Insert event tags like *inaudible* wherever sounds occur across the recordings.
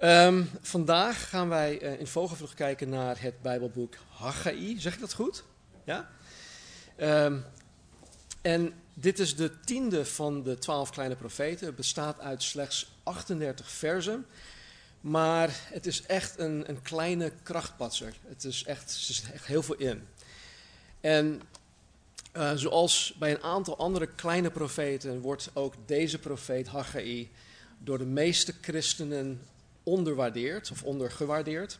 Ehm, vandaag gaan wij uh, in vogelvlucht kijken naar het Bijbelboek Haggai. Zeg ik dat goed? Ja? Ehm, en dit is de tiende van de twaalf kleine profeten. Het bestaat uit slechts 38 versen. Maar het is echt een, een kleine krachtpatser. Het is echt, er zit echt heel veel in. En uh, zoals bij een aantal andere kleine profeten wordt ook deze profeet Haggai door de meeste christenen onderwaardeerd of ondergewaardeerd.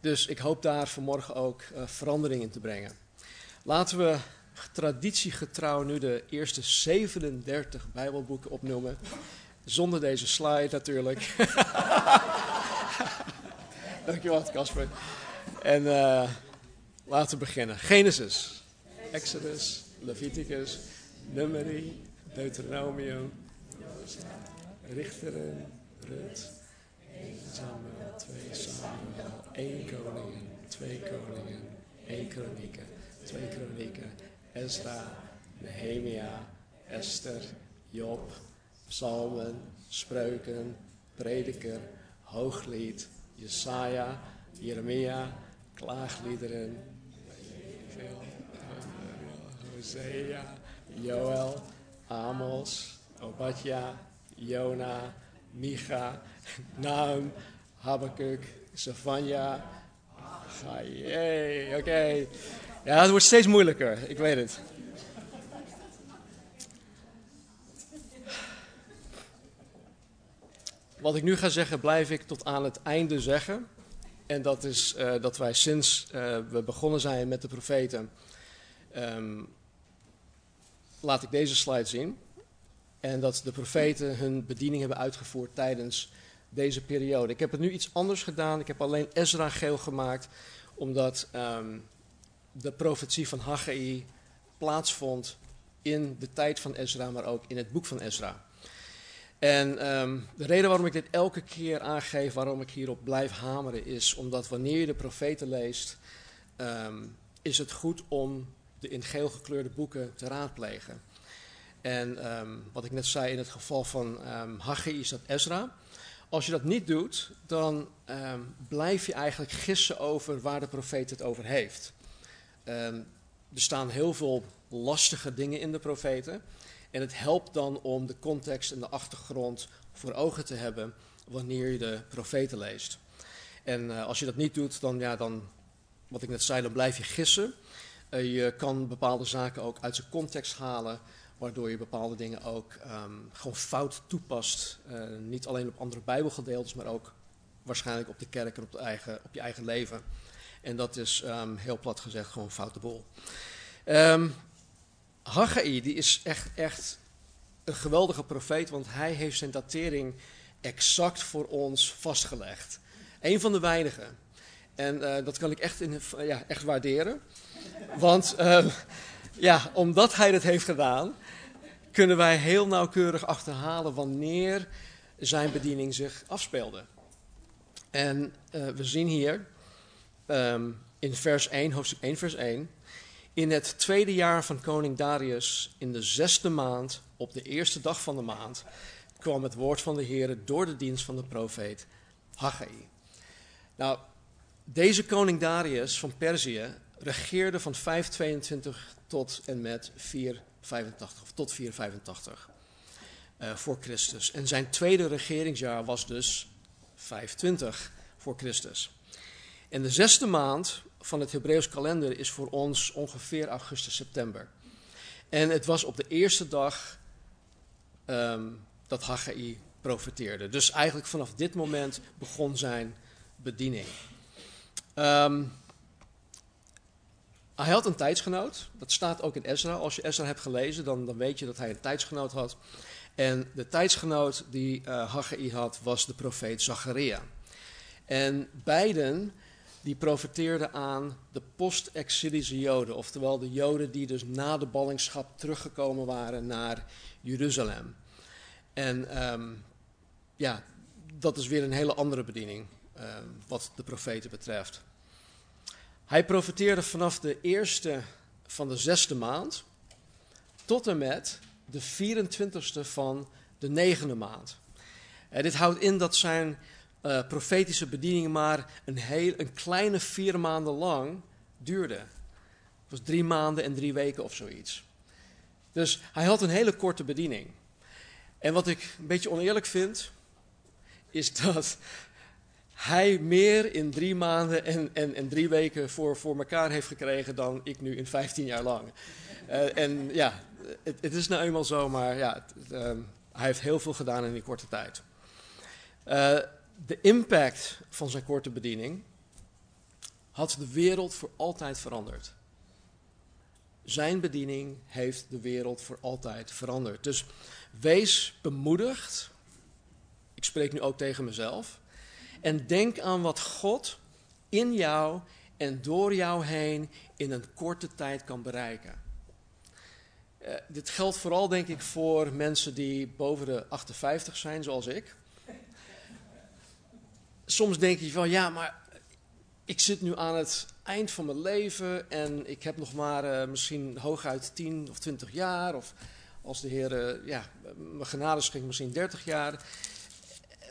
Dus ik hoop daar vanmorgen ook uh, verandering in te brengen. Laten we traditiegetrouw nu de eerste 37 Bijbelboeken opnoemen. Zonder deze slide natuurlijk. *laughs* Dankjewel, Casper. En uh, laten we beginnen. Genesis, Exodus, Leviticus, Numeri, Deuteronomium, Richteren, Rut, Samuel, 2 Samuel, 1 Koningen, 2 Koningen, 1 Kronieken, 2 Kronieken, Ezra, Nehemia, Esther, Job, Psalmen, Spreuken, Prediker, Hooglied, Jesaja, Jeremia, Klaagliederen, Hosea, Joel, Amos, Obadja, Jona, Micha, Naum, Habakkuk, Savanja. Oké. Ja, het wordt steeds moeilijker, ik weet het. Wat ik nu ga zeggen, blijf ik tot aan het einde zeggen. En dat is uh, dat wij sinds uh, we begonnen zijn met de profeten. Um, laat ik deze slide zien. En dat de profeten hun bediening hebben uitgevoerd tijdens deze periode. Ik heb het nu iets anders gedaan. Ik heb alleen Ezra geel gemaakt, omdat um, de profetie van Haggai plaatsvond in de tijd van Ezra, maar ook in het boek van Ezra. En um, de reden waarom ik dit elke keer aangeef, waarom ik hierop blijf hameren, is omdat wanneer je de profeten leest, um, is het goed om de in geel gekleurde boeken te raadplegen. En um, wat ik net zei in het geval van um, Haggai is dat Ezra. Als je dat niet doet, dan um, blijf je eigenlijk gissen over waar de profeet het over heeft. er staan heel veel lastige dingen in de profeten. En het helpt dan om de context en de achtergrond voor ogen te hebben wanneer je de profeten leest. En uh, als je dat niet doet, dan, ja, dan, wat ik net zei, dan blijf je gissen. Uh, je kan bepaalde zaken ook uit zijn context halen waardoor je bepaalde dingen ook um, gewoon fout toepast. Uh, niet alleen op andere Bijbelgedeeltes, maar ook waarschijnlijk op de kerk en op, de eigen, op je eigen leven. En dat is um, heel plat gezegd gewoon foute boel. Um, Haggai die is echt, echt een geweldige profeet, want hij heeft zijn datering exact voor ons vastgelegd. Een van de weinigen. En uh, dat kan ik echt, in, ja, echt waarderen. Want ja, omdat hij dat heeft gedaan, kunnen wij heel nauwkeurig achterhalen wanneer zijn bediening zich afspeelde. En uh, we zien hier um, in vers 1, hoofdstuk 1, vers 1. In het tweede jaar van koning Darius, in de zesde maand, op de eerste dag van de maand, kwam het woord van de Heer door de dienst van de profeet Haggai. Nou, deze koning Darius van Perzië regeerde van 522 tot en met 485, of tot 485 uh, voor Christus. En zijn tweede regeringsjaar was dus 520 voor Christus. En de zesde maand van het Hebreeuws kalender is voor ons ongeveer augustus, september. En het was op de eerste dag um, dat Haggai profeteerde. Dus eigenlijk vanaf dit moment begon zijn bediening. Um, hij had een tijdsgenoot, dat staat ook in Ezra. Als je Ezra hebt gelezen, dan, dan weet je dat hij een tijdsgenoot had. En de tijdsgenoot die uh, Haggai had, was de profeet Zacharia. En beiden die profeteerde aan de post-exilische Joden, oftewel de Joden die dus na de ballingschap teruggekomen waren naar Jeruzalem. En ehm, ja, dat is weer een hele andere bediening ehm, wat de profeten betreft. Hij profeteerde vanaf de eerste van de zesde maand tot en met de 24ste van de negende maand. En dit houdt in dat zijn uh, profetische bediening maar een, heel, een kleine vier maanden lang duurde. Het was drie maanden en drie weken of zoiets. Dus hij had een hele korte bediening. En wat ik een beetje oneerlijk vind, is *laughs* dat hij meer in drie maanden en, en, en drie weken voor, voor elkaar heeft gekregen dan ik nu in 15 jaar lang. Uh, en ja, het, het, is nou eenmaal zo, maar ja, uh, hij heeft heel veel gedaan in die korte tijd. Uh, de impact van zijn korte bediening had de wereld voor altijd veranderd. Zijn bediening heeft de wereld voor altijd veranderd. Dus wees bemoedigd. Ik spreek nu ook tegen mezelf. En denk aan wat God in jou en door jou heen in een korte tijd kan bereiken. Uh, dit geldt vooral, denk ik, voor mensen die boven de 58 zijn, zoals ik soms denk je van ja, maar ik zit nu aan het eind van mijn leven en ik heb nog maar uh, misschien hooguit 10 of 20 jaar. Of als de Heer uh, ja, me genade schenkt, misschien 30 jaar.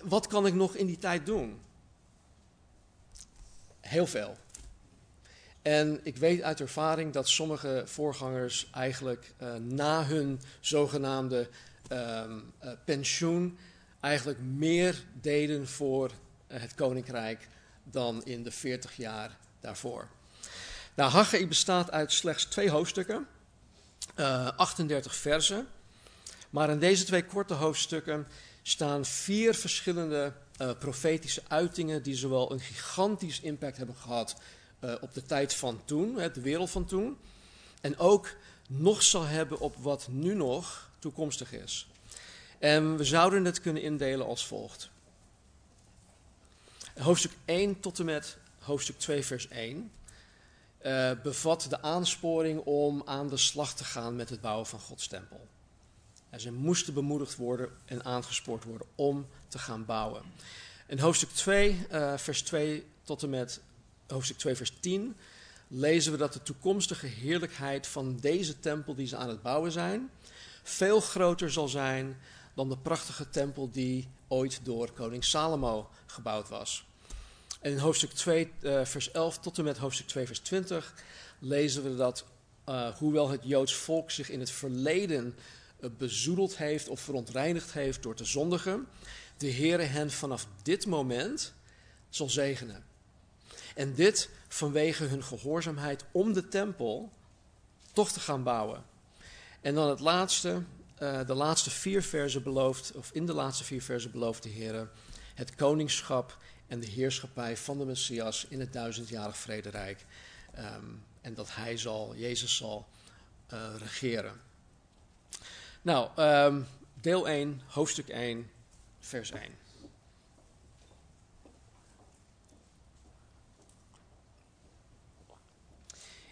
Wat kan ik nog in die tijd doen? Heel veel. En ik weet uit ervaring dat sommige voorgangers eigenlijk uh, na hun zogenaamde ehm, pensioen eigenlijk meer deden voor eh, het koninkrijk dan in de 40 jaar daarvoor. Nou, Haggai bestaat uit slechts twee hoofdstukken, uh, 38 versen. Maar in deze twee korte hoofdstukken staan vier verschillende uh, profetische uitingen die zowel een gigantisch impact hebben gehad uh, op de tijd van toen, de wereld van toen, en ook nog zal hebben op wat nu nog toekomstig is. En we zouden het kunnen indelen als volgt. Hoofdstuk 1 tot en met hoofdstuk 2, vers 1 uh, eh, bevat de aansporing om aan de slag te gaan met het bouwen van Gods tempel. En ze moesten bemoedigd worden en aangespoord worden om te gaan bouwen. In hoofdstuk 2, uh, eh, vers 2 tot en met hoofdstuk 2, vers 10 lezen we dat de toekomstige heerlijkheid van deze tempel die ze aan het bouwen zijn, veel groter zal zijn dan de prachtige tempel die ooit door koning Salomo gebouwd was. En in hoofdstuk 2, uh, eh, vers 11 tot en met hoofdstuk 2, vers 20 lezen we dat uh, hoewel het Joods volk zich in het verleden bezoedeld heeft of verontreinigd heeft door te zondigen, de Heere hen vanaf dit moment zal zegenen. En dit vanwege hun gehoorzaamheid om de tempel toch te gaan bouwen. En dan het laatste, de laatste vier versen belooft, of in de laatste vier versen belooft de Heer het koningschap en de heerschappij van de Messias in het duizendjarig vrederijk. Um, en dat hij zal, Jezus zal uh, regeren. Nou, um, deel 1, hoofdstuk 1, vers 1.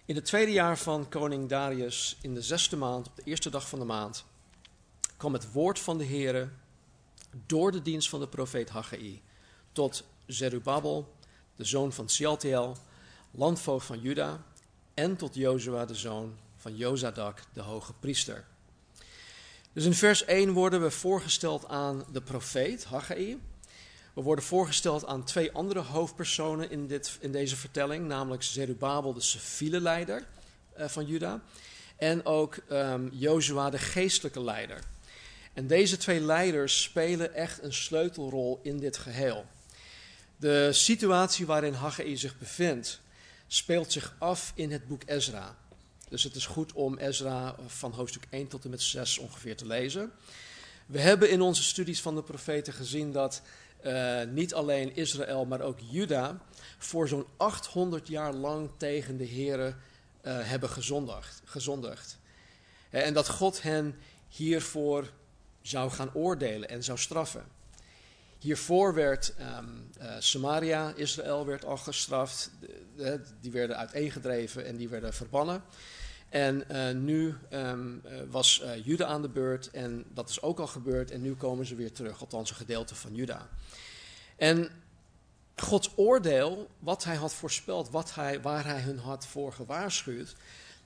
In het tweede jaar van koning Darius, in de zesde maand, op de eerste dag van de maand, kwam het woord van de Heere door de dienst van de profeet Haggai tot Zerubabel, de zoon van Sialtiel, landvoogd van Juda, en tot Jozua, de zoon van Jozadak, de hoge priester. Dus in vers 1 worden we voorgesteld aan de profeet Haggai. We worden voorgesteld aan twee andere hoofdpersonen in, dit, in deze vertelling, namelijk Zerubabel, de civiele leider uh, van Juda, en ook um, de geestelijke leider. En deze twee leiders spelen echt een sleutelrol in dit geheel. De situatie waarin Haggai zich bevindt, speelt zich af in het boek Ezra. Dus het is goed om Ezra van hoofdstuk 1 tot en met 6 ongeveer te lezen. We hebben in onze studies van de profeten gezien dat uh, niet alleen Israël, maar ook Juda voor zo'n 800 jaar lang tegen de Here uh, hebben gezondigd, gezondigd. En dat God hen hiervoor zou gaan oordelen en zou straffen. Hiervoor werd um, uh, Samaria, Israël, werd al gestraft. Die werden uiteengedreven en die werden verbannen. En nu ehm, was Juda aan de beurt en dat is ook al gebeurd en nu komen ze weer terug, althans een gedeelte van Juda. En Gods oordeel, wat hij had voorspeld, wat hij, waar hij hun had voor gewaarschuwd,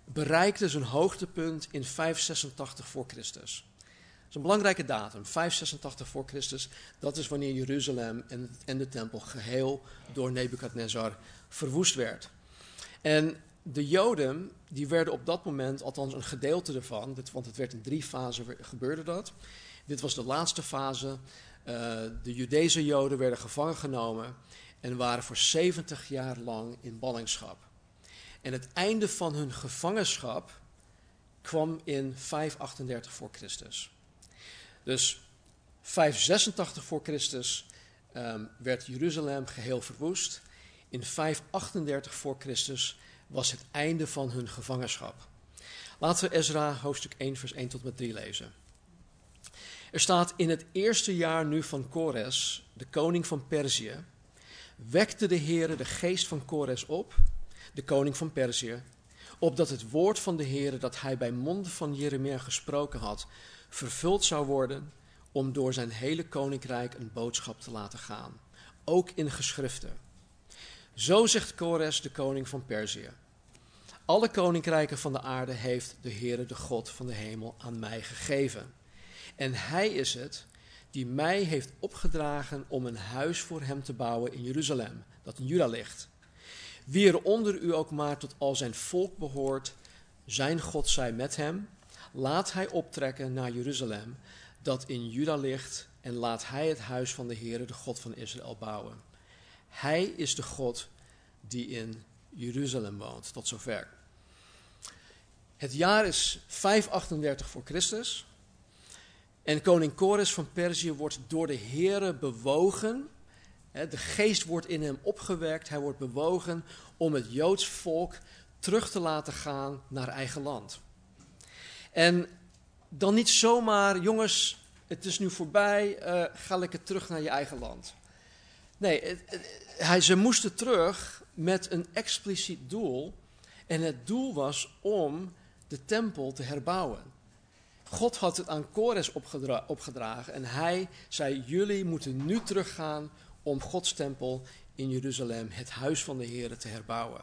bereikte zijn hoogtepunt in 586 voor Christus. Is een belangrijke datum, 586 voor Christus. Dat is wanneer Jeruzalem en, en de tempel geheel door Nebukadnezar verwoest werd. En de Joden, die werden op dat moment, althans een gedeelte ervan, want het werd in drie fasen gebeurde dat. Dit was de laatste fase. Uh, de Judese Joden werden gevangen genomen en waren voor 70 jaar lang in ballingschap. En het einde van hun gevangenschap kwam in 538 voor Christus. Dus 586 voor Christus um, werd Jeruzalem geheel verwoest. In 538 voor Christus was het einde van hun gevangenschap. Laten we Ezra hoofdstuk 1 vers 1 tot met 3 lezen. Er staat in het eerste jaar nu van Kores, de koning van Perzië, wekte de Heere de geest van Kores op, de koning van Perzië, opdat het woord van de Heere dat hij bij monden van Jeremia gesproken had, vervuld zou worden om door zijn hele koninkrijk een boodschap te laten gaan, ook in geschriften. Zo zegt Kores, de koning van Perzië. Alle koninkrijken van de aarde heeft de Heere, de God van de hemel, aan mij gegeven. En hij is het die mij heeft opgedragen om een huis voor hem te bouwen in Jeruzalem, dat in Juda ligt. Wie er onder u ook maar tot al zijn volk behoort, zijn God zij met hem. Laat hij optrekken naar Jeruzalem, dat in Juda ligt, en laat hij het huis van de Heere, de God van Israël, bouwen. Hij is de God die in Jeruzalem woont. Tot zover. Het jaar is 538 voor Christus. En koning Kores van Perzië wordt door de Heere bewogen. De geest wordt in hem opgewekt. Hij wordt bewogen om het Joods volk terug te laten gaan naar eigen land. En dan niet zomaar, jongens, het is nu voorbij, uh, ga lekker terug naar je eigen land. Nee, hij, ze moesten terug met een expliciet doel. En het doel was om de tempel te herbouwen. God had het aan Kores opgedra opgedragen en hij zei: Jullie moeten nu teruggaan om Gods tempel in Jeruzalem, het huis van de Heer, te herbouwen.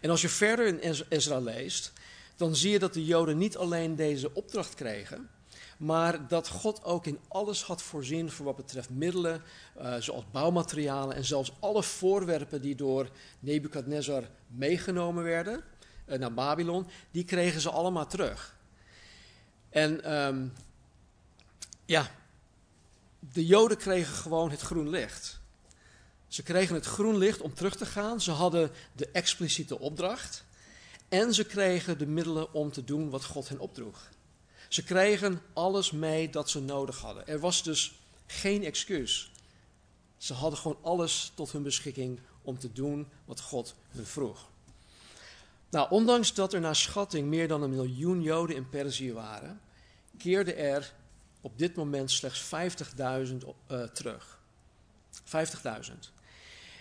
En als je verder in Ezra leest, dan zie je dat de Joden niet alleen deze opdracht kregen, maar dat God ook in alles had voorzien voor wat betreft middelen, uh, zoals bouwmaterialen en zelfs alle voorwerpen die door Nebukadnezar meegenomen werden uh, naar Babylon, die kregen ze allemaal terug. En um, ja, de Joden kregen gewoon het groen licht. Ze kregen het groen licht om terug te gaan. Ze hadden de expliciete opdracht. En ze kregen de middelen om te doen wat God hen opdroeg. Ze kregen alles mee dat ze nodig hadden. Er was dus geen excuus. Ze hadden gewoon alles tot hun beschikking om te doen wat God hun vroeg. Nou, ondanks dat er naar schatting meer dan een miljoen Joden in Perzië waren, keerden er op dit moment slechts 50.000 uh, terug. 50.000.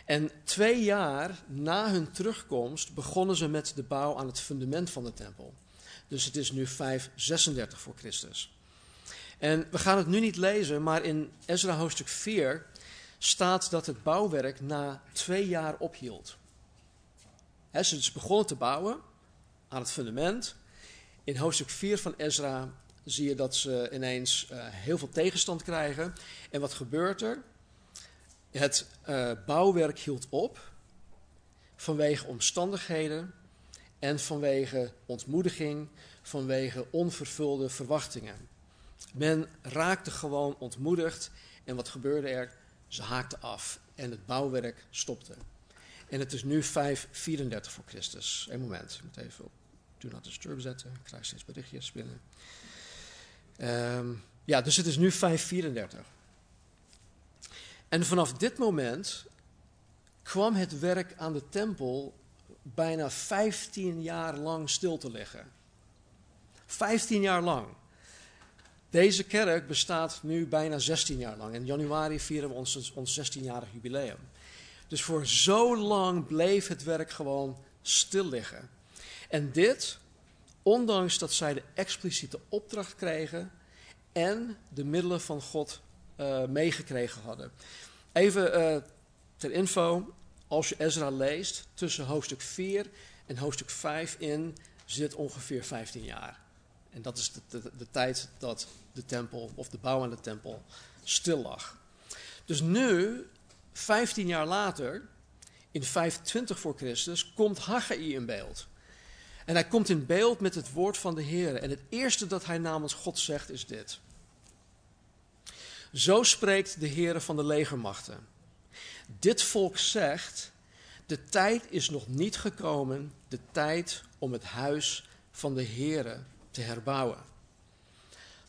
En twee jaar na hun terugkomst begonnen ze met de bouw aan het fundament van de tempel. Dus het is nu 536 voor Christus. En we gaan het nu niet lezen, maar in Ezra hoofdstuk 4 staat dat het bouwwerk na twee jaar ophield. Ze is begonnen te bouwen aan het fundament. In hoofdstuk 4 van Ezra zie je dat ze ineens uh, heel veel tegenstand krijgen. En wat gebeurt er? Het uh, bouwwerk hield op vanwege omstandigheden en vanwege ontmoediging, vanwege onvervulde verwachtingen. Men raakte gewoon ontmoedigd en wat gebeurde er? Ze haakten af en het bouwwerk stopte. En het is nu 534 voor Christus. Een moment, ik moet even op Do Not Disturb zetten. Ik krijg steeds berichtjes binnen. Um, ja, dus het is nu 534. En vanaf dit moment kwam het werk aan de tempel bijna 15 jaar lang stil te liggen. 15 jaar lang. Deze kerk bestaat nu bijna 16 jaar lang. In januari vieren we ons, ons 16-jarig jubileum. Dus voor zo lang bleef het werk gewoon stil liggen. En dit, ondanks dat zij de expliciete opdracht kregen en de middelen van God uh, meegekregen hadden. Even uh, ter info, als je Ezra leest, tussen hoofdstuk 4 en hoofdstuk 5 in zit ongeveer 15 jaar. En dat is de, de, tijd dat de tempel of de bouw aan de tempel stil lag. Dus nu, 15 jaar later, in 25 voor Christus, komt Haggai in beeld. En hij komt in beeld met het woord van de Heer. En het eerste dat hij namens God zegt is dit. Zo spreekt de Heer van de legermachten. Dit volk zegt, de tijd is nog niet gekomen, de tijd om het huis van de Heere te herbouwen.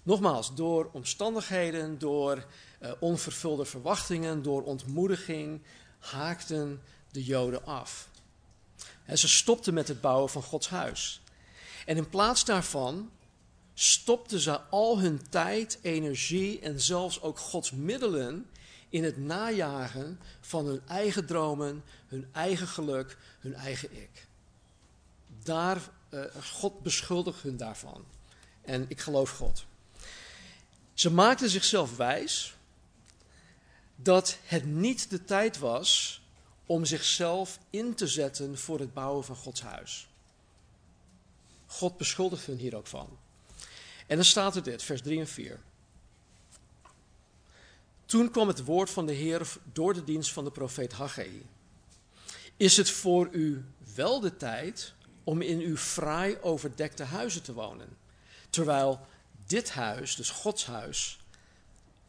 Nogmaals, door omstandigheden, door uh, onvervulde verwachtingen, door ontmoediging, haakten de Joden af. En ze stopten met het bouwen van Gods huis. En in plaats daarvan stopten ze al hun tijd, energie en zelfs ook Gods middelen in het najagen van hun eigen dromen, hun eigen geluk, hun eigen ik. Daar, uh, God beschuldigt hun daarvan. En ik geloof God. Ze maakten zichzelf wijs dat het niet de tijd was om zichzelf in te zetten voor het bouwen van Gods huis. God beschuldigt hun hier ook van. En dan staat er dit, vers 3 en 4. Toen kwam het woord van de Heer door de dienst van de profeet Haggai. Is het voor u wel de tijd om in uw fraai overdekte huizen te wonen, terwijl dit huis, dus Gods huis,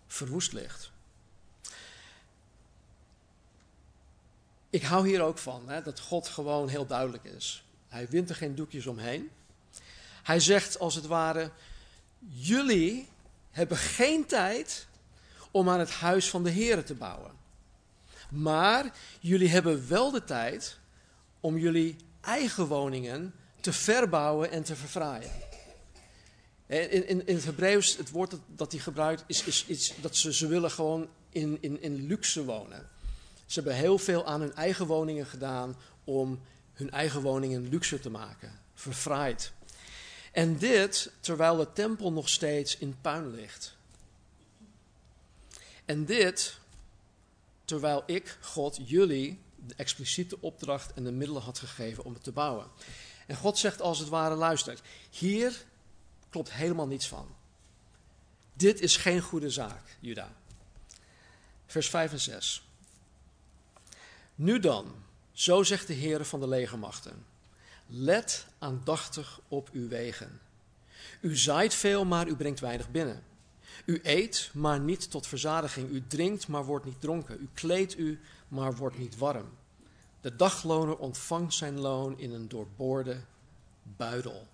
verwoest ligt? Ik hou hier ook van, hè, dat God gewoon heel duidelijk is. Hij wint er geen doekjes omheen. Hij zegt als het ware, jullie hebben geen tijd om aan het huis van de Heer te bouwen. Maar jullie hebben wel de tijd om jullie eigen woningen te verbouwen en te verfraaien. In, in, in het Hebreeuws, het woord dat, dat hij gebruikt, is, is, is dat ze, ze willen gewoon in, in, in luxe wonen. Ze hebben heel veel aan hun eigen woningen gedaan om hun eigen woningen luxe te maken, verfraaid. En dit terwijl de tempel nog steeds in puin ligt. En dit terwijl ik, God, jullie de expliciete opdracht en de middelen had gegeven om het te bouwen. En God zegt als het ware, luister, hier klopt helemaal niets van. Dit is geen goede zaak, Juda. Vers 5 en 6. Nu dan, zo zegt de Heer van de legermachten. Let aandachtig op uw wegen. U zaait veel, maar u brengt weinig binnen. U eet, maar niet tot verzadiging. U drinkt, maar wordt niet dronken. U kleedt u, maar wordt niet warm. De dagloner ontvangt zijn loon in een doorboorde buidel.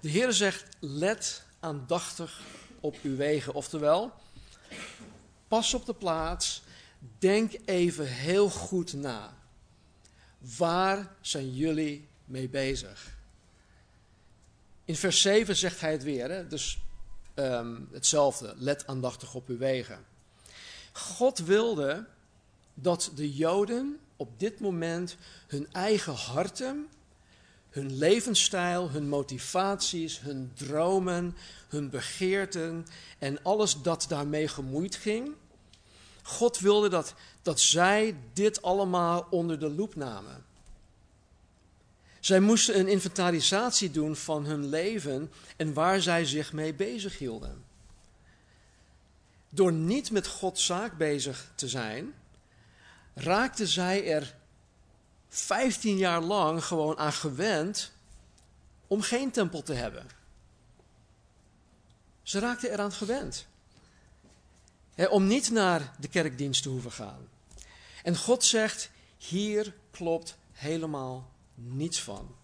De Heer zegt: let aandachtig op uw wegen. Oftewel, pas op de plaats. Denk even heel goed na. Waar zijn jullie mee bezig? In vers 7 zegt hij het weer, hè? dus um, hetzelfde. Let aandachtig op uw wegen. God wilde dat de Joden op dit moment hun eigen harten, hun levensstijl, hun motivaties, hun dromen, hun begeerten en alles dat daarmee gemoeid ging. God wilde dat, dat zij dit allemaal onder de loep namen. Zij moesten een inventarisatie doen van hun leven en waar zij zich mee bezig hielden. Door niet met Gods zaak bezig te zijn, raakten zij er 15 jaar lang gewoon aan gewend om geen tempel te hebben. Ze raakten eraan gewend. Om niet naar de kerkdienst te hoeven gaan. En God zegt, hier klopt helemaal niets van.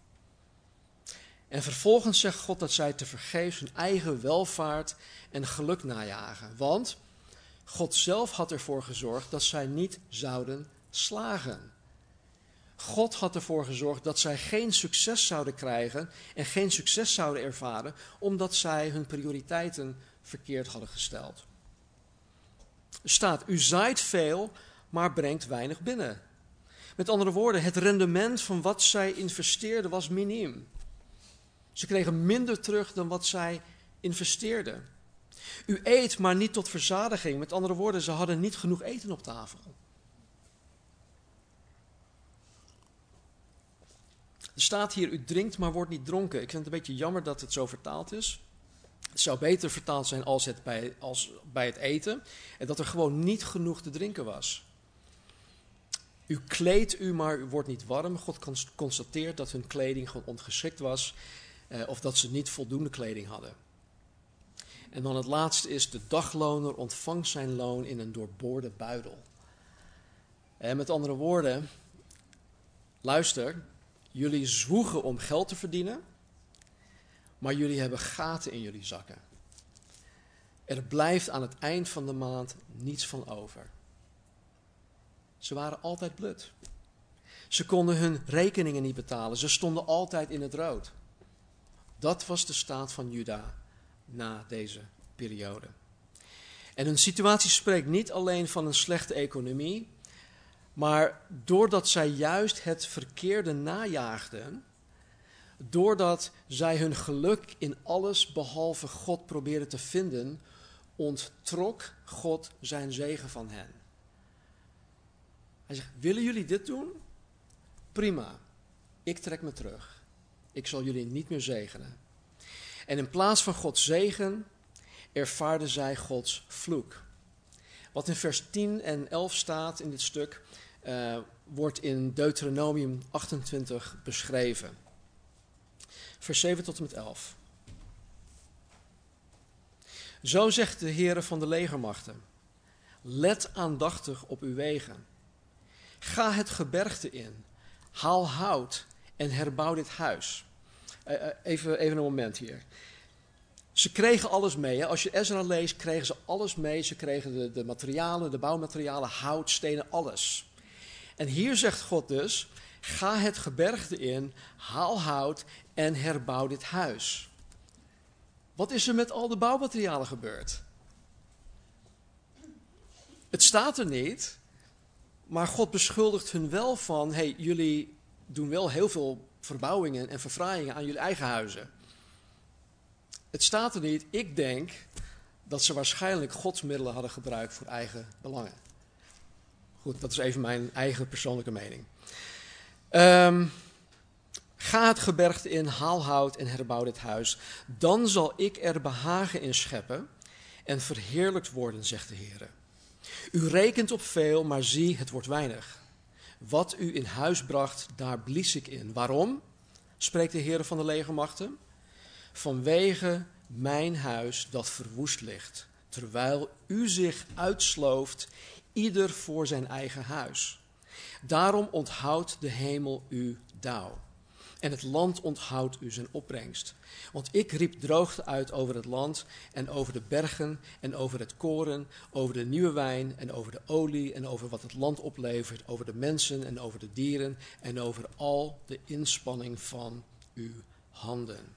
En vervolgens zegt God dat zij te vergeefs hun eigen welvaart en geluk najagen. Want God zelf had ervoor gezorgd dat zij niet zouden slagen. God had ervoor gezorgd dat zij geen succes zouden krijgen en geen succes zouden ervaren, omdat zij hun prioriteiten verkeerd hadden gesteld. Staat, u zaait veel, maar brengt weinig binnen. Met andere woorden, het rendement van wat zij investeerden was miniem. Ze kregen minder terug dan wat zij investeerden. U eet, maar niet tot verzadiging. Met andere woorden, ze hadden niet genoeg eten op tafel. Er staat hier, u drinkt, maar wordt niet dronken. Ik vind het een beetje jammer dat het zo vertaald is. Het zou beter vertaald zijn als, het bij, als bij het eten. En dat er gewoon niet genoeg te drinken was. U kleedt u, maar u wordt niet warm. God constateert dat hun kleding gewoon ongeschikt was. Eh, of dat ze niet voldoende kleding hadden. En dan het laatste is, de dagloner ontvangt zijn loon in een doorboorde buidel. En met andere woorden, luister, jullie zwoegen om geld te verdienen, maar jullie hebben gaten in jullie zakken. Er blijft aan het eind van de maand niets van over. Ze waren altijd blut. Ze konden hun rekeningen niet betalen. Ze stonden altijd in het rood. Dat was de staat van Juda na deze periode. En hun situatie spreekt niet alleen van een slechte economie, maar doordat zij juist het verkeerde najaagden, doordat zij hun geluk in alles behalve God probeerden te vinden, onttrok God zijn zegen van hen. Hij zegt: Willen jullie dit doen? Prima, ik trek me terug. Ik zal jullie niet meer zegenen. En in plaats van Gods zegen ervaarden zij Gods vloek. Wat in vers 10 en 11 staat in dit stuk, uh, wordt in Deuteronomium 28 beschreven. Vers 7 tot en met 11. Zo zegt de Heere van de legermachten: Let aandachtig op uw wegen. Ga het gebergte in, haal hout en herbouw dit huis. Uh, even, even een moment hier. Ze kregen alles mee. Hè. Als je Ezra leest, kregen ze alles mee. Ze kregen de, de materialen, de bouwmaterialen, hout, stenen, alles. En hier zegt God dus: ga het gebergte in, haal hout en herbouw dit huis. Wat is er met al de bouwmaterialen gebeurd? Het staat er niet, maar God beschuldigt hun wel van: hey, jullie doen wel heel veel verbouwingen en verfraaiingen aan jullie eigen huizen. Het staat er niet. Ik denk dat ze waarschijnlijk godsmiddelen hadden gebruikt voor eigen belangen. Goed, dat is even mijn eigen persoonlijke mening. Um, ga het gebergte in, haal hout en herbouw dit huis. Dan zal ik er behagen in scheppen en verheerlijkt worden, zegt de Heer. U rekent op veel, maar zie, het wordt weinig. Wat u in huis bracht, daar blies ik in. Waarom? spreekt de Heer van de legermachten vanwege mijn huis dat verwoest ligt, terwijl u zich uitslooft, ieder voor zijn eigen huis. Daarom onthoudt de hemel u dauw. En het land onthoudt u zijn opbrengst. Want ik riep droogte uit over het land en over de bergen en over het koren, over de nieuwe wijn en over de olie en over wat het land oplevert, over de mensen en over de dieren en over al de inspanning van uw handen.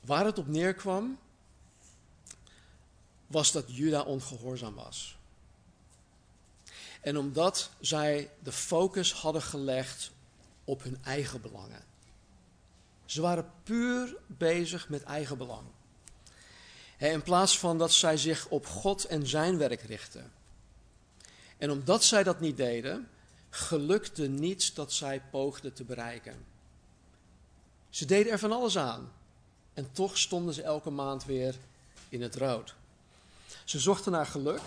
Waar het op neerkwam, was dat Juda ongehoorzaam was. En omdat zij de focus hadden gelegd op hun eigen belangen. Ze waren puur bezig met eigen belang. In plaats van dat zij zich op God en zijn werk richtten. En omdat zij dat niet deden, gelukte niets dat zij poogden te bereiken. Ze deden er van alles aan. En toch stonden ze elke maand weer in het rood. Ze zochten naar geluk.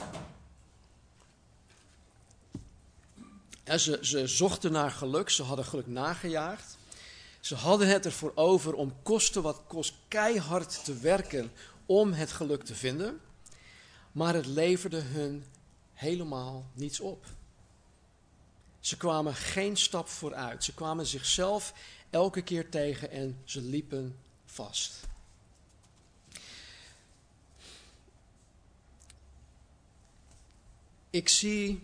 Ze, ze zochten naar geluk, ze hadden geluk nagejaagd. Ze hadden het ervoor over om kosten wat kost keihard te werken om het geluk te vinden. Maar het leverde hun helemaal niets op. Ze kwamen geen stap vooruit. Ze kwamen zichzelf elke keer tegen en ze liepen vast. Ik zie,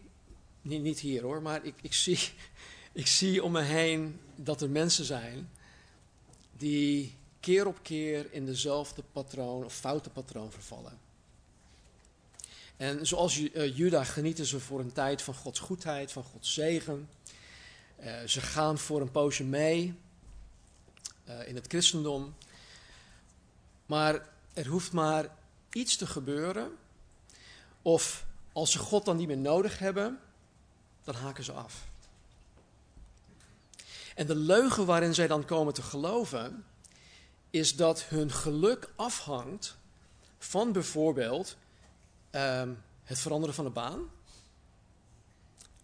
niet, hier hoor, maar ik, ik, zie, *laughs* ik zie om me heen dat er mensen zijn die keer op keer in dezelfde patroon of foute patroon vervallen. En zoals uh, Juda genieten ze voor een tijd van Gods goedheid, van Gods zegen. Uh, ze gaan voor een poosje mee uh, in het christendom. Maar er hoeft maar iets te gebeuren. Of als ze God dan niet meer nodig hebben, dan haken ze af. En de leugen waarin zij dan komen te geloven, is dat hun geluk afhangt van bijvoorbeeld um, het veranderen van de baan,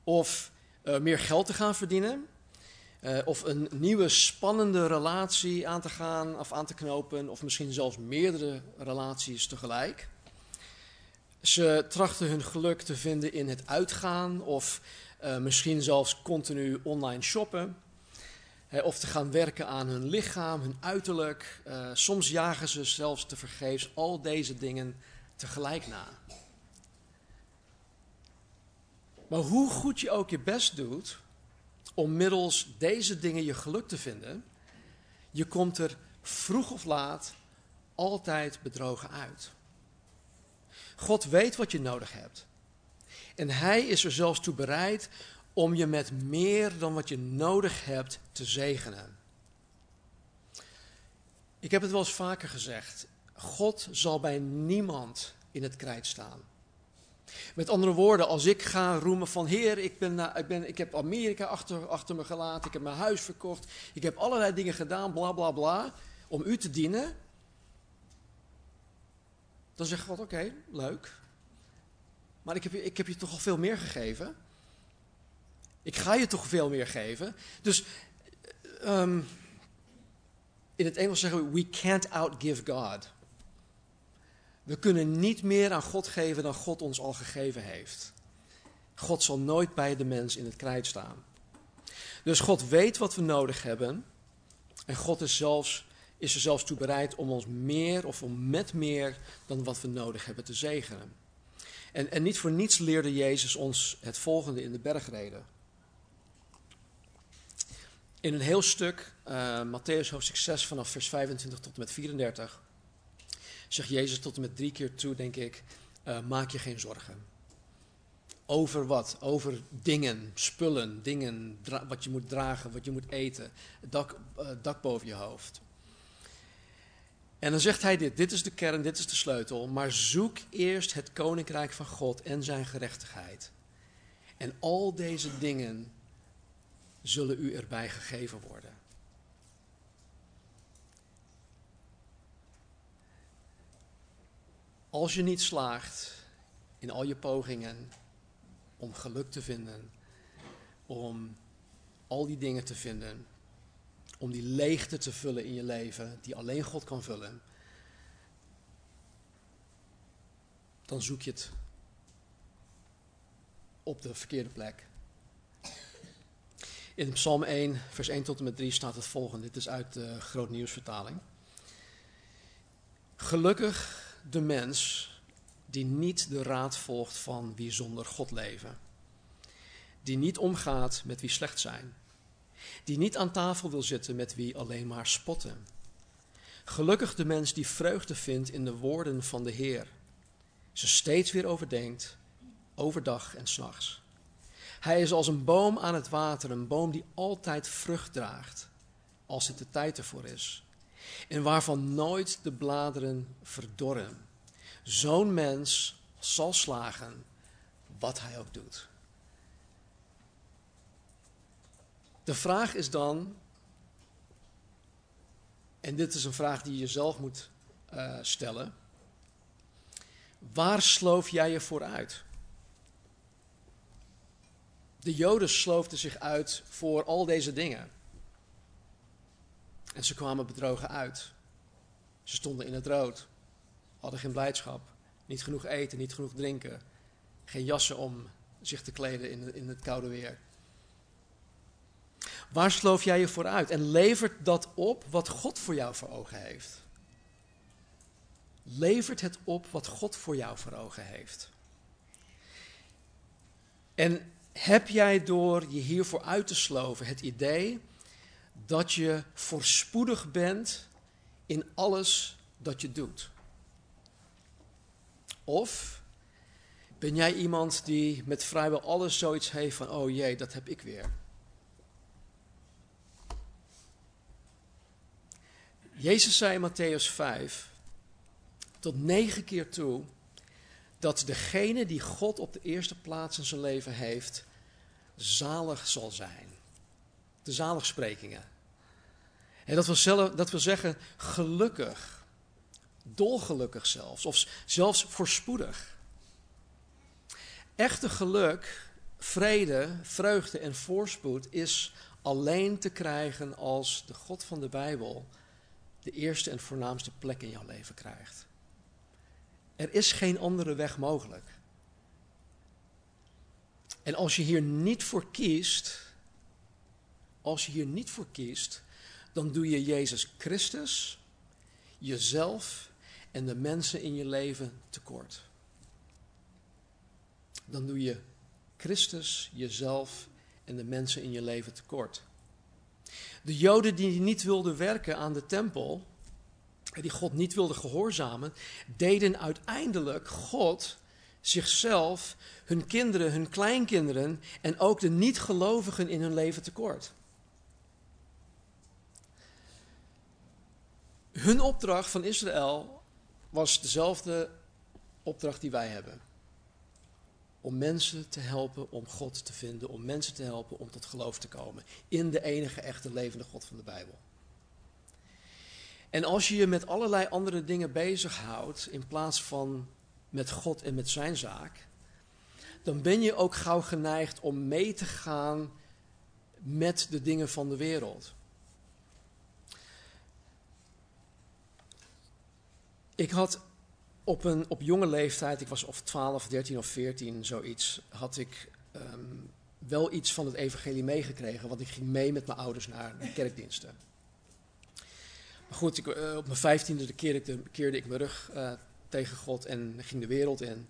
of uh, meer geld te gaan verdienen, uh, of een nieuwe spannende relatie aan te gaan of aan te knopen, of misschien zelfs meerdere relaties tegelijk. Ze trachten hun geluk te vinden in het uitgaan of uh, misschien zelfs continu online shoppen. of te gaan werken aan hun lichaam, hun uiterlijk. Uh, soms jagen ze zelfs te vergeefs al deze dingen tegelijk na. Maar hoe goed je ook je best doet om middels deze dingen je geluk te vinden, je komt er vroeg of laat altijd bedrogen uit. God weet wat je nodig hebt. En Hij is er zelfs toe bereid om je met meer dan wat je nodig hebt te zegenen. Ik heb het wel eens vaker gezegd. God zal bij niemand in het krijt staan. Met andere woorden, als ik ga roemen van Heer, ik, ben, ik, ben, ik heb Amerika achter, achter me gelaten, ik heb mijn huis verkocht, ik heb allerlei dingen gedaan, bla bla bla, om u te dienen. Dan zegt God, oké, leuk. Maar ik heb, je, ik heb je toch al veel meer gegeven. Ik ga je toch veel meer geven. Dus um, in het Engels zeggen we, we can't outgive God. We kunnen niet meer aan God geven dan God ons al gegeven heeft. God zal nooit bij de mens in het krijt staan. Dus God weet wat we nodig hebben. En God is, zelfs, is er zelfs toe bereid om ons meer of om met meer dan wat we nodig hebben te zegenen. En, en niet voor niets leerde Jezus ons het volgende in de bergreden. In een heel stuk, uh, Matthäus hoofdstuk 6 vanaf vers 25 tot en met 34 zegt Jezus tot en met drie keer toe, denk ik, uh, maak je geen zorgen. Over wat? Over dingen, spullen, dingen, wat je moet dragen, wat je moet eten, dak, uh, dak boven je hoofd. En dan zegt hij dit, dit is de kern, dit is de sleutel, maar zoek eerst het koninkrijk van God en zijn gerechtigheid. En al deze dingen zullen u erbij gegeven worden. Als je niet slaagt in al je pogingen om geluk te vinden, om al die dingen te vinden, om die leegte te vullen in je leven, die alleen God kan vullen, dan zoek je het op de verkeerde plek. In Psalm 1, vers 1 tot en met 3 staat het volgende. Dit is uit de Groot Nieuwsvertaling. Gelukkig de mens die niet de raad volgt van wie zonder God leven. Die niet omgaat met wie slecht zijn. Die niet aan tafel wil zitten met wie alleen maar spotten. Gelukkig de mens die vreugde vindt in de woorden van de Heer. Ze steeds weer overdenkt, overdag en s'nachts. Hij is als een boom aan het water, een boom die altijd vrucht draagt, als het de tijd ervoor is en waarvan nooit de bladeren verdorren. Zo'n mens zal slagen, wat hij ook doet. De vraag is dan, en dit is een vraag die je jezelf moet uh, stellen, waar sloof jij je voor uit? De Joden sloofden zich uit voor al deze dingen. En ze kwamen bedrogen uit. Ze stonden in het rood, hadden geen blijdschap, niet genoeg eten, niet genoeg drinken, geen jassen om zich te kleden in, in het koude weer. Waar sloof jij je voor uit? En levert dat op wat God voor jou voor ogen heeft? Levert het op wat God voor jou voor ogen heeft? En heb jij door je hiervoor uit te sloven het idee dat je voorspoedig bent in alles dat je doet? Of Ben jij iemand die met vrijwel alles zoiets heeft van, oh jee, dat heb ik weer? Jezus zei in Matthäus 5 tot negen keer toe dat degene die God op de eerste plaats in zijn leven heeft, zalig zal zijn. De zaligsprekingen. En dat wil, zelf, dat wil zeggen gelukkig, dolgelukkig zelfs, of zelfs voorspoedig. Echte geluk, vrede, vreugde en voorspoed is alleen te krijgen als de God van de Bijbel de eerste en voornaamste plek in jouw leven krijgt. Er is geen andere weg mogelijk. En als je hier niet voor kiest, als je hier niet voor kiest, dan doe je Jezus Christus, jezelf en de mensen in je leven tekort. Dan doe je Christus, jezelf en de mensen in je leven tekort. De Joden die niet wilden werken aan de tempel, die God niet wilden gehoorzamen, deden uiteindelijk God, zichzelf, hun kinderen, hun kleinkinderen en ook de niet-gelovigen in hun leven tekort. Hun opdracht van Israël was dezelfde opdracht die wij hebben. Om mensen te helpen om God te vinden, om mensen te helpen om tot geloof te komen in de enige echte levende God van de Bijbel. En als je je met allerlei andere dingen bezighoudt in plaats van met God en met zijn zaak, dan ben je ook gauw geneigd om mee te gaan met de dingen van de wereld. Ik had op, een, op jonge leeftijd, ik was of 12, 13 of 14, zoiets, had ik ehm, wel iets van het evangelie meegekregen, want ik ging mee met mijn ouders naar de kerkdiensten. Maar goed, ik, uh, op mijn vijftiende keerde, keerde ik mijn rug uh, tegen God en ging de wereld in.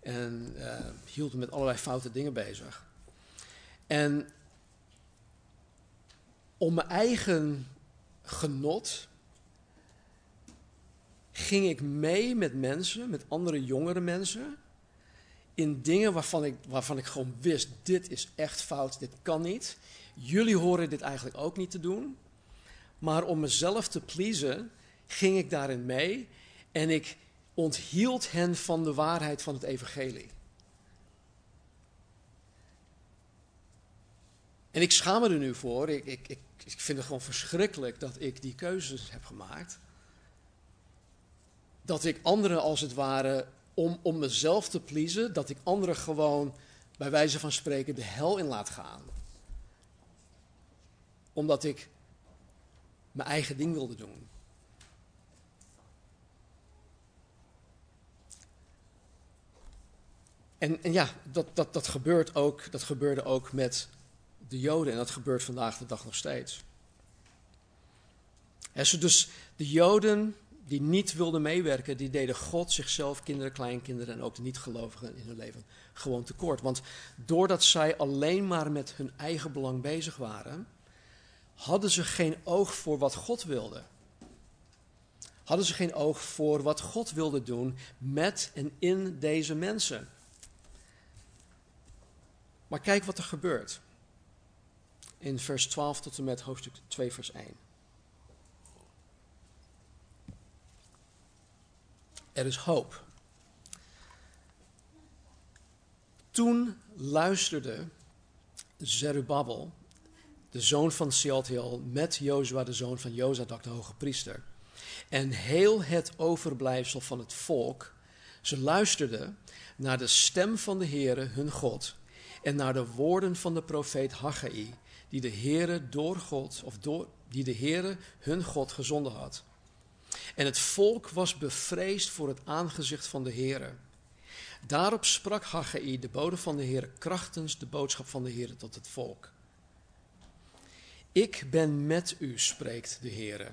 En uh, hield me met allerlei foute dingen bezig. En om mijn eigen genot ging ik mee met mensen, met andere jongere mensen, in dingen waarvan ik, waarvan ik gewoon wist, dit is echt fout, dit kan niet. Jullie horen dit eigenlijk ook niet te doen. Maar om mezelf te pleasen, ging ik daarin mee en ik onthield hen van de waarheid van het evangelie. En ik schaam me er nu voor. Ik, ik, ik, ik vind het gewoon verschrikkelijk dat ik die keuzes heb gemaakt. Dat ik anderen als het ware, om, om mezelf te pleasen, dat ik anderen gewoon bij wijze van spreken de hel in laat gaan. Omdat ik mijn eigen ding wilde doen. En, en ja, dat, dat, dat, gebeurt ook, dat gebeurde ook met de Joden en dat gebeurt vandaag de dag nog steeds. En dus de Joden die niet wilden meewerken, die deden God, zichzelf, kinderen, kleinkinderen en ook de niet-gelovigen in hun leven gewoon tekort. Want doordat zij alleen maar met hun eigen belang bezig waren, hadden ze geen oog voor wat God wilde. Hadden ze geen oog voor wat God wilde doen met en in deze mensen. Maar kijk wat er gebeurt. In vers 12 tot en met hoofdstuk 2, vers 1. Er is hoop. Toen luisterde Zerubbabel, de zoon van Sealtiel, met Jozua, de zoon van Jozadak, de hoge priester. En heel het overblijfsel van het volk, ze luisterden naar de stem van de Heere, hun God, en naar de woorden van de profeet Haggai, die de Heere door God, of door, die de Heere hun God gezonden had. En het volk was bevreesd voor het aangezicht van de Heere. Daarop sprak Haggai, de bode van de Heere, krachtens de boodschap van de Heere tot het volk. Ik ben met u, spreekt de Heere.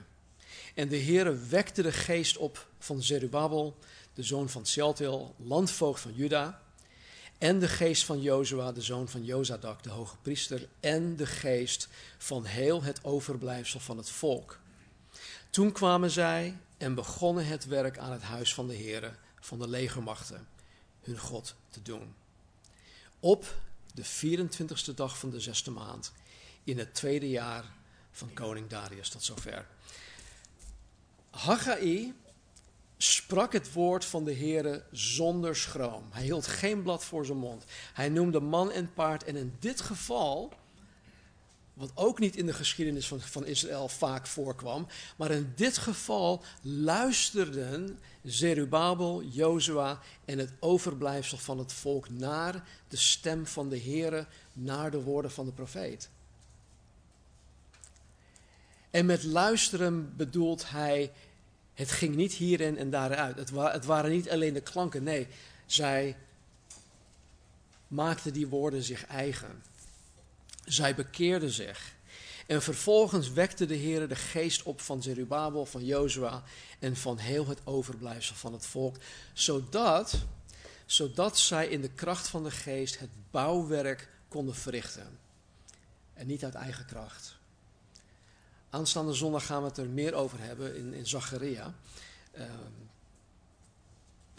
En de Heere wekte de geest op van Zerubbabel, de zoon van Sealtiel, landvoogd van Juda, en de geest van Jozua, de zoon van Jozadak, de hoge priester, en de geest van heel het overblijfsel van het volk. Toen kwamen zij en begonnen het werk aan het huis van de Heere van de legermachten, hun God te doen. Op de 24ste dag van de zesde maand in het tweede jaar van koning Darius. Tot zover. Haggai sprak het woord van de Heere zonder schroom. Hij hield geen blad voor zijn mond. Hij noemde man en paard. En in dit geval, wat ook niet in de geschiedenis van, van Israël vaak voorkwam, maar in dit geval luisterden Zerubabel, Jozua en het overblijfsel van het volk naar de stem van de Heere, naar de woorden van de profeet. En met luisteren bedoelt hij het ging niet hierin en daaruit. Het, het waren niet alleen de klanken, nee, zij maakten die woorden zich eigen. Zij bekeerden zich. En vervolgens wekte de Heer de geest op van Zerubabel, van Jozua en van heel het overblijfsel van het volk, zodat, zodat zij in de kracht van de geest het bouwwerk konden verrichten. En niet uit eigen kracht. Aanstaande zondag gaan we het er meer over hebben in, in Zacharia. Ehm,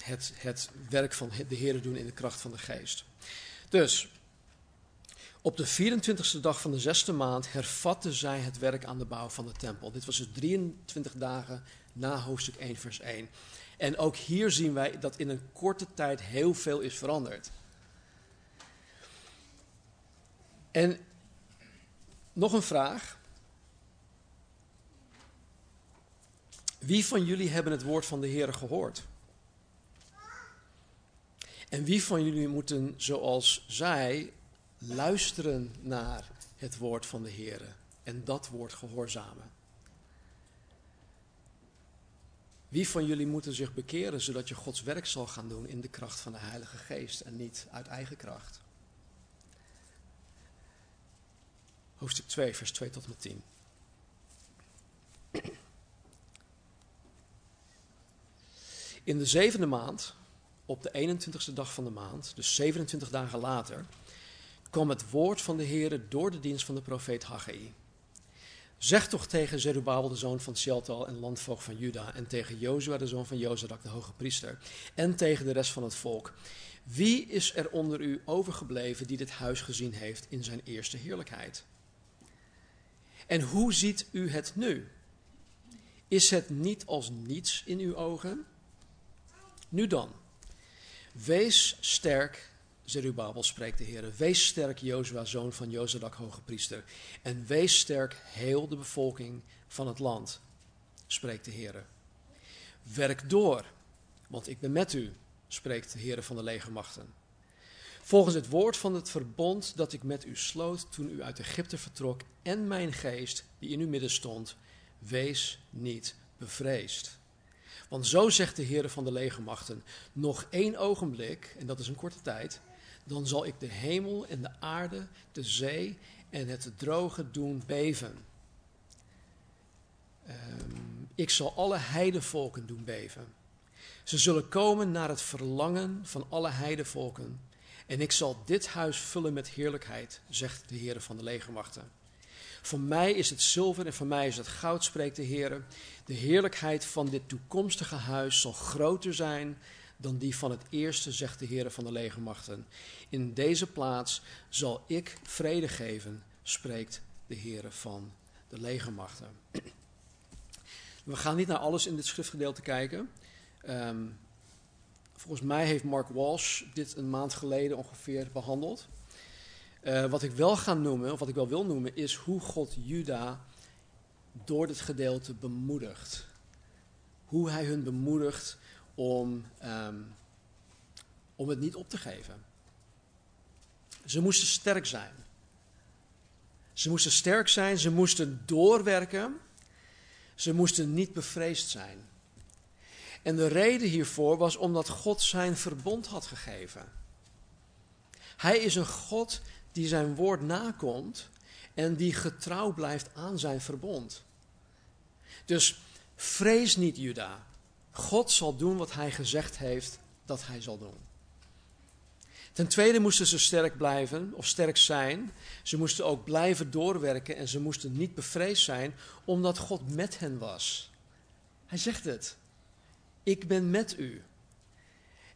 het, het werk van de Heer doen in de kracht van de geest. Dus, op de 24e dag van de zesde maand hervatten zij het werk aan de bouw van de tempel. Dit was dus 23 dagen na hoofdstuk 1, vers 1. En ook hier zien wij dat in een korte tijd heel veel is veranderd. En nog een vraag. Wie van jullie hebben het woord van de Heer gehoord? En wie van jullie moeten, zoals zij, luisteren naar het woord van de Heer en dat woord gehoorzamen? Wie van jullie moeten zich bekeren zodat je Gods werk zal gaan doen in de kracht van de Heilige Geest en niet uit eigen kracht? Hoofdstuk 2, vers 2 tot en met 10. In de zevende maand, op de 21ste dag van de maand, dus 27 dagen later, kwam het woord van de Heer door de dienst van de profeet Haggai. Zeg toch tegen Zerubabel, de zoon van Sheltal en landvoogd van Juda, en tegen Jozua, de zoon van Jozadak, de hoge priester, en tegen de rest van het volk. Wie is er onder u overgebleven die dit huis gezien heeft in zijn eerste heerlijkheid? En hoe ziet u het nu? Is het niet als niets in uw ogen? Nu dan, wees sterk, Zerubabel spreekt de Heer, wees sterk Jozua, zoon van Jozadak, hoge priester, en wees sterk heel de bevolking van het land, spreekt de Heer. Werk door, want ik ben met u, spreekt de Heer van de legermachten. Volgens het woord van het verbond dat ik met u sloot toen u uit Egypte vertrok en mijn geest die in uw midden stond, wees niet bevreesd. Want zo zegt de Heer van de legermachten: nog één ogenblik, en dat is een korte tijd, dan zal ik de hemel en de aarde, de zee en het droge doen beven. Um, ik zal alle heidevolken doen beven. Ze zullen komen naar het verlangen van alle heidevolken. En ik zal dit huis vullen met heerlijkheid, zegt de Heer van de legermachten. Voor mij is het zilver en voor mij is het goud, spreekt de Heer. De heerlijkheid van dit toekomstige huis zal groter zijn dan die van het eerste, zegt de Heer van de legermachten. In deze plaats zal ik vrede geven, spreekt de Heer van de legermachten. We gaan niet naar alles in dit schriftgedeelte kijken. Um, volgens mij heeft Mark Walsh dit een maand geleden ongeveer behandeld. Uh, wat ik wel ga noemen, of wat ik wel wil noemen, is hoe God Juda door dit gedeelte bemoedigt. Hoe hij hun bemoedigt om, um, om het niet op te geven. Ze moesten sterk zijn. Ze moesten sterk zijn, ze moesten doorwerken, ze moesten niet bevreesd zijn. En de reden hiervoor was omdat God zijn verbond had gegeven. Hij is een God die zijn woord nakomt en die getrouw blijft aan zijn verbond. Dus vrees niet, Juda. God zal doen wat hij gezegd heeft dat hij zal doen. Ten tweede moesten ze sterk blijven, of sterk zijn. Ze moesten ook blijven doorwerken en ze moesten niet bevreesd zijn, omdat God met hen was. Hij zegt het. Ik ben met u.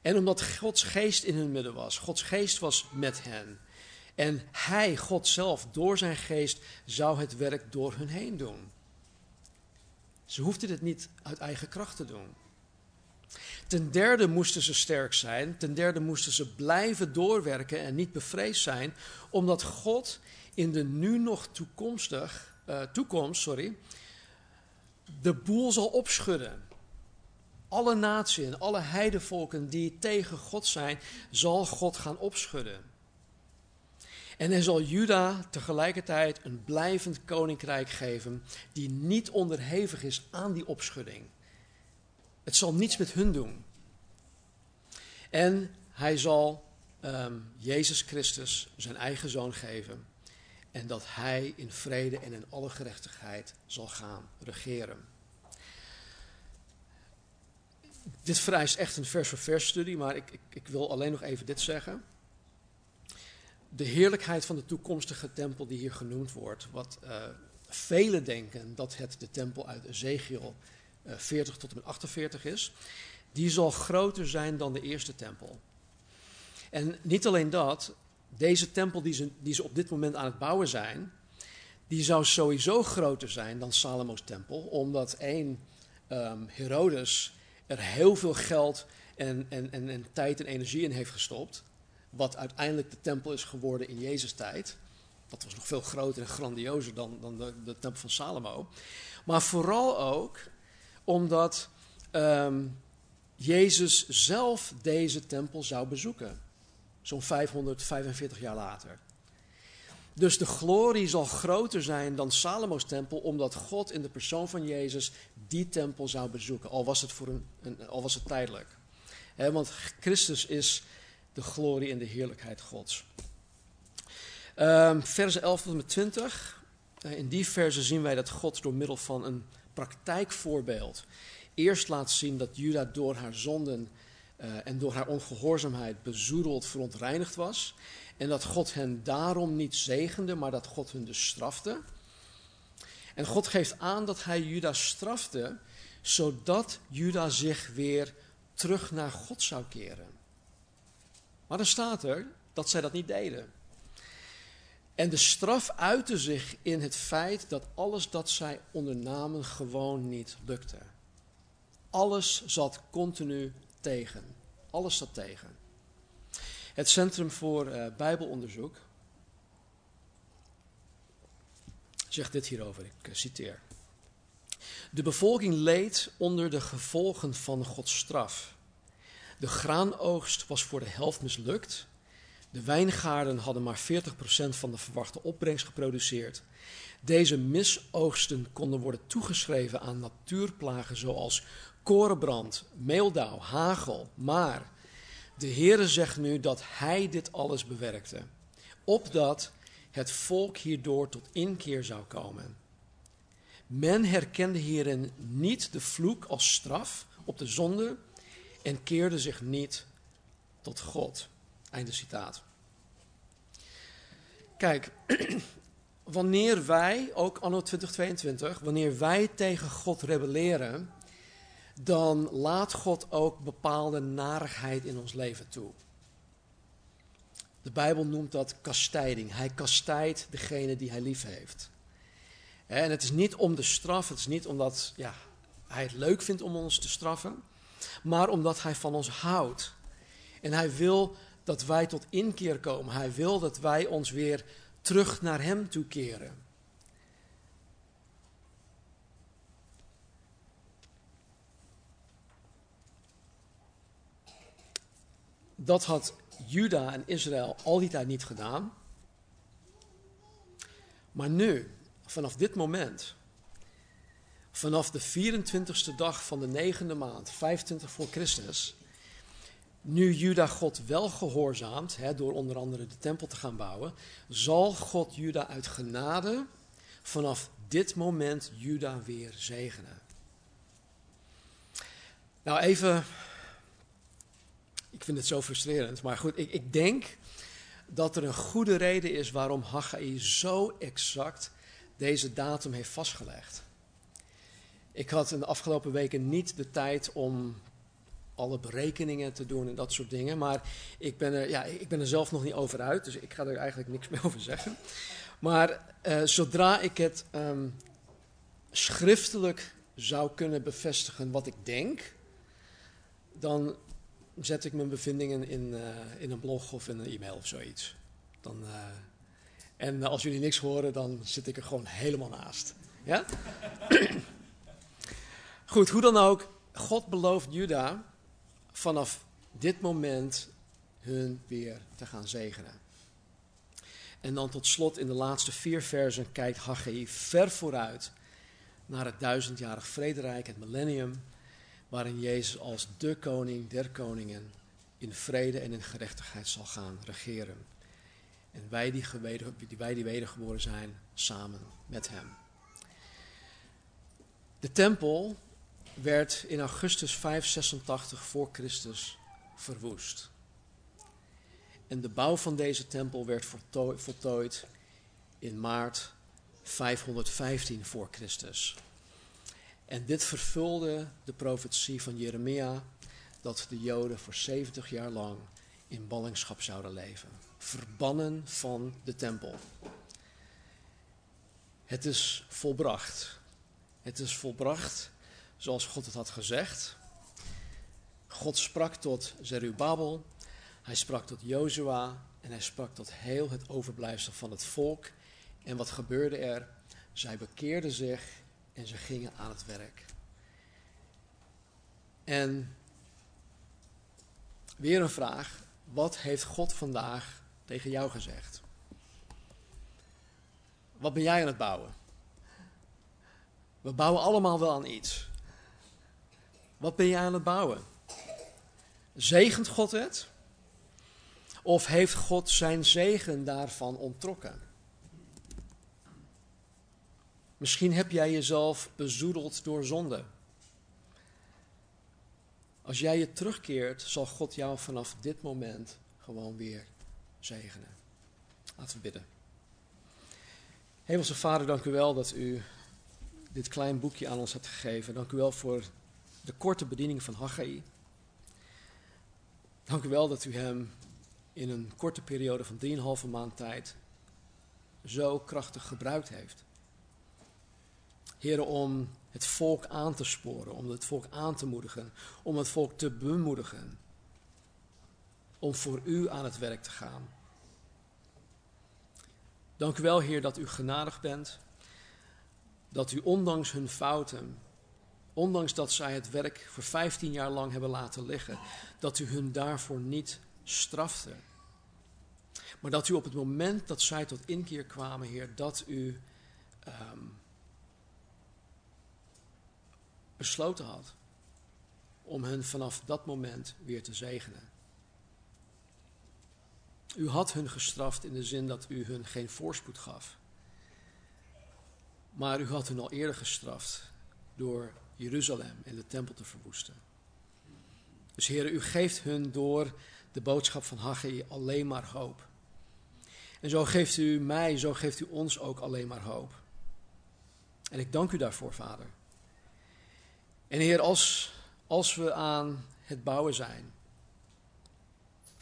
En omdat Gods geest in hun midden was. Gods geest was met hen. En hij, God zelf, door zijn geest zou het werk door hun heen doen. Ze hoefden het niet uit eigen kracht te doen. Ten derde moesten ze sterk zijn. Ten derde moesten ze blijven doorwerken en niet bevreesd zijn, omdat God in de nu nog toekomstig, uh, toekomst sorry, de boel zal opschudden. Alle naties en alle heidevolken die tegen God zijn, zal God gaan opschudden. En hij zal Juda tegelijkertijd een blijvend koninkrijk geven die niet onderhevig is aan die opschudding. Het zal niets met hun doen. En hij zal um, Jezus Christus zijn eigen zoon geven. En dat hij in vrede en in alle gerechtigheid zal gaan regeren. Dit vereist echt een vers voor vers studie, maar ik, ik, ik wil alleen nog even dit zeggen de heerlijkheid van de toekomstige tempel die hier genoemd wordt, wat uh, velen denken dat het de tempel uit Ezekiel 40 tot en met 48 is, die zal groter zijn dan de eerste tempel. En niet alleen dat, deze tempel die ze, die ze op dit moment aan het bouwen zijn, die zou sowieso groter zijn dan Salomo's tempel, omdat één um, Herodes er heel veel geld en, en, en, en tijd en energie in heeft gestopt wat uiteindelijk de tempel is geworden in Jezus' tijd. Dat was nog veel groter en grandiozer dan, dan de, de tempel van Salomo. Maar vooral ook omdat um, Jezus zelf deze tempel zou bezoeken. Zo'n 545 jaar later. Dus de glorie zal groter zijn dan Salomo's tempel, omdat God in de persoon van Jezus die tempel zou bezoeken. Al was het, voor een, een al was het tijdelijk. Want Christus is de glorie en de heerlijkheid Gods. Um, versen 11 tot en met 20. Uh, in die versen zien wij dat God door middel van een praktijkvoorbeeld eerst laat zien dat Juda door haar zonden uh, en door haar ongehoorzaamheid bezoedeld, verontreinigd was. En dat God hen daarom niet zegende, maar dat God hun dus strafte. En God geeft aan dat hij Juda strafte, zodat Juda zich weer terug naar God zou keren. Maar dan staat er dat zij dat niet deden. En de straf uitte zich in het feit dat alles dat zij ondernamen gewoon niet lukte. Alles zat continu tegen. Alles zat tegen. Het Centrum voor uh, Bijbelonderzoek zegt dit hierover, ik uh, citeer. De bevolking leed onder de gevolgen van Gods straf. De graanoogst was voor de helft mislukt. De wijngaarden hadden maar 40% van de verwachte opbrengst geproduceerd. Deze misoogsten konden worden toegeschreven aan natuurplagen zoals korenbrand, meeldauw, hagel. Maar de Heere zegt nu dat Hij dit alles bewerkte, opdat het volk hierdoor tot inkeer zou komen. Men herkende hierin niet de vloek als straf op de zonde, en keerde zich niet tot God. Einde citaat. Kijk, *clears throat* wanneer wij, ook anno 2022, wanneer wij tegen God rebelleren, dan laat God ook bepaalde narigheid in ons leven toe. De Bijbel noemt dat kastijding. Hij kastijdt degene die hij lief heeft. En het is niet om de straf, het is niet omdat ja, hij het leuk vindt om ons te straffen maar omdat Hij van ons houdt. En Hij wil dat wij tot inkeer komen. Hij wil dat wij ons weer terug naar Hem toekeren. Dat had Juda en Israël al die tijd niet gedaan. Maar nu, vanaf dit moment, vanaf de 24ste dag van de negende maand, 25 voor Christus, nu Juda God wel gehoorzaamt, hè, door onder andere de tempel te gaan bouwen, zal God Juda uit genade vanaf dit moment Juda weer zegenen. Nou even, ik vind het zo frustrerend, maar goed, ik, ik denk dat er een goede reden is waarom Haggai zo exact deze datum heeft vastgelegd. Ik had in de afgelopen weken niet de tijd om alle berekeningen te doen en dat soort dingen. Maar ik ben er, ja, ik ben er zelf nog niet over uit, dus ik ga er eigenlijk niks meer *laughs* over zeggen. Maar uh, zodra ik het um, schriftelijk zou kunnen bevestigen wat ik denk, dan zet ik mijn bevindingen in, uh, in een blog of in een e-mail of zoiets. Dan, uh, en als jullie niks horen, dan zit ik er gewoon helemaal naast. Ja? *clears throat* Goed, hoe dan ook, God belooft Juda vanaf dit moment hun weer te gaan zegenen. En dan tot slot in de laatste vier versen kijkt Haggai ver vooruit naar het duizendjarig vrederijk, het millennium, waarin Jezus als de koning der koningen in vrede en in gerechtigheid zal gaan regeren. En wij die, geweder, die wij die wedergeboren zijn, samen met hem. De tempel werd in augustus 586 voor Christus verwoest. En de bouw van deze tempel werd voltooid in maart 515 voor Christus. En dit vervulde de profetie van Jeremia dat de Joden voor 70 jaar lang in ballingschap zouden leven. Verbannen van de tempel. Het is volbracht. Het is volbracht zoals God het had gezegd. God sprak tot Zerubabel, hij sprak tot Jozua en hij sprak tot heel het overblijfsel van het volk. En wat gebeurde er? Zij bekeerden zich en ze gingen aan het werk. En weer een vraag. Wat heeft God vandaag tegen jou gezegd? Wat ben jij aan het bouwen? We bouwen allemaal wel aan iets. Wat ben je aan het bouwen? Zegent God het? Of heeft God zijn zegen daarvan onttrokken? Misschien heb jij jezelf bezoedeld door zonde. Als jij je terugkeert, zal God jou vanaf dit moment gewoon weer zegenen. Laten we bidden. Hemelse Vader, dank u wel dat u dit klein boekje aan ons hebt gegeven. Dank u wel voor de korte bediening van Haggai. Dank u wel dat u hem in een korte periode van 3,5 maand tijd zo krachtig gebruikt heeft. Heren, om het volk aan te sporen, om het volk aan te moedigen, om het volk te bemoedigen, om voor u aan het werk te gaan. Dank u wel, Heer, dat u genadig bent, dat u ondanks hun fouten Ondanks dat zij het werk voor 15 jaar lang hebben laten liggen, dat u hun daarvoor niet strafte. Maar dat u op het moment dat zij tot inkeer kwamen, Heer, dat u um, besloten had om hen vanaf dat moment weer te zegenen. U had hun gestraft in de zin dat u hun geen voorspoed gaf. Maar u had hun al eerder gestraft door Jeruzalem en de tempel te verwoesten. Dus Heer, u geeft hun door de boodschap van Haggai alleen maar hoop. En zo geeft u mij, zo geeft u ons ook alleen maar hoop. En ik dank u daarvoor, Vader. En Heer, als, als we aan het bouwen zijn,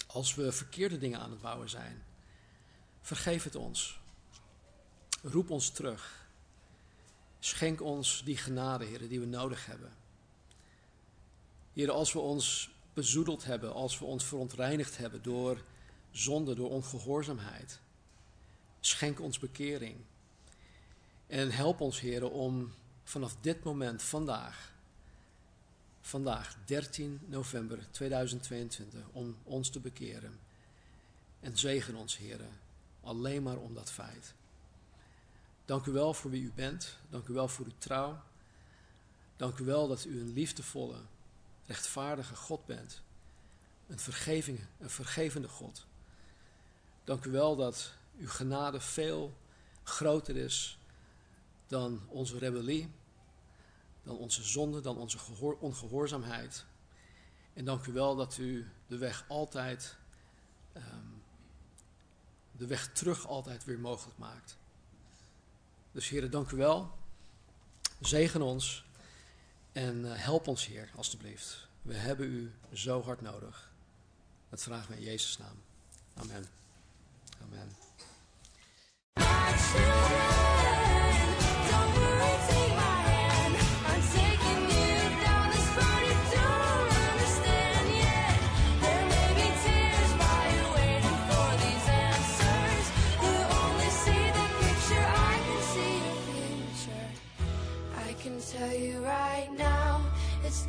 als we verkeerde dingen aan het bouwen zijn, vergeef het ons. Roep ons terug. Schenk ons die genade, Heer, die we nodig hebben. Heer, als we ons bezoedeld hebben, als we ons verontreinigd hebben door zonde, door ongehoorzaamheid, schenk ons bekering. En help ons, Heer, om vanaf dit moment, vandaag, vandaag 13 november 2022, om ons te bekeren. En zegen ons, Heer, alleen maar om dat feit. Dank u wel voor wie u bent. Dank u wel voor uw trouw. Dank u wel dat u een liefdevolle, rechtvaardige God bent. Een, vergeving, een vergevende God. Dank u wel dat uw genade veel groter is dan onze rebellie, dan onze zonde, dan onze ongehoorzaamheid. En dank u wel dat u de weg altijd, um, de weg terug altijd weer mogelijk maakt. Dus Heer, dank u wel. Zegen ons en eh, help ons, Heer, alstublieft. We hebben u zo hard nodig. Dat vragen we in Jezus' naam. Amen. Amen.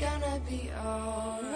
Gonna be alright.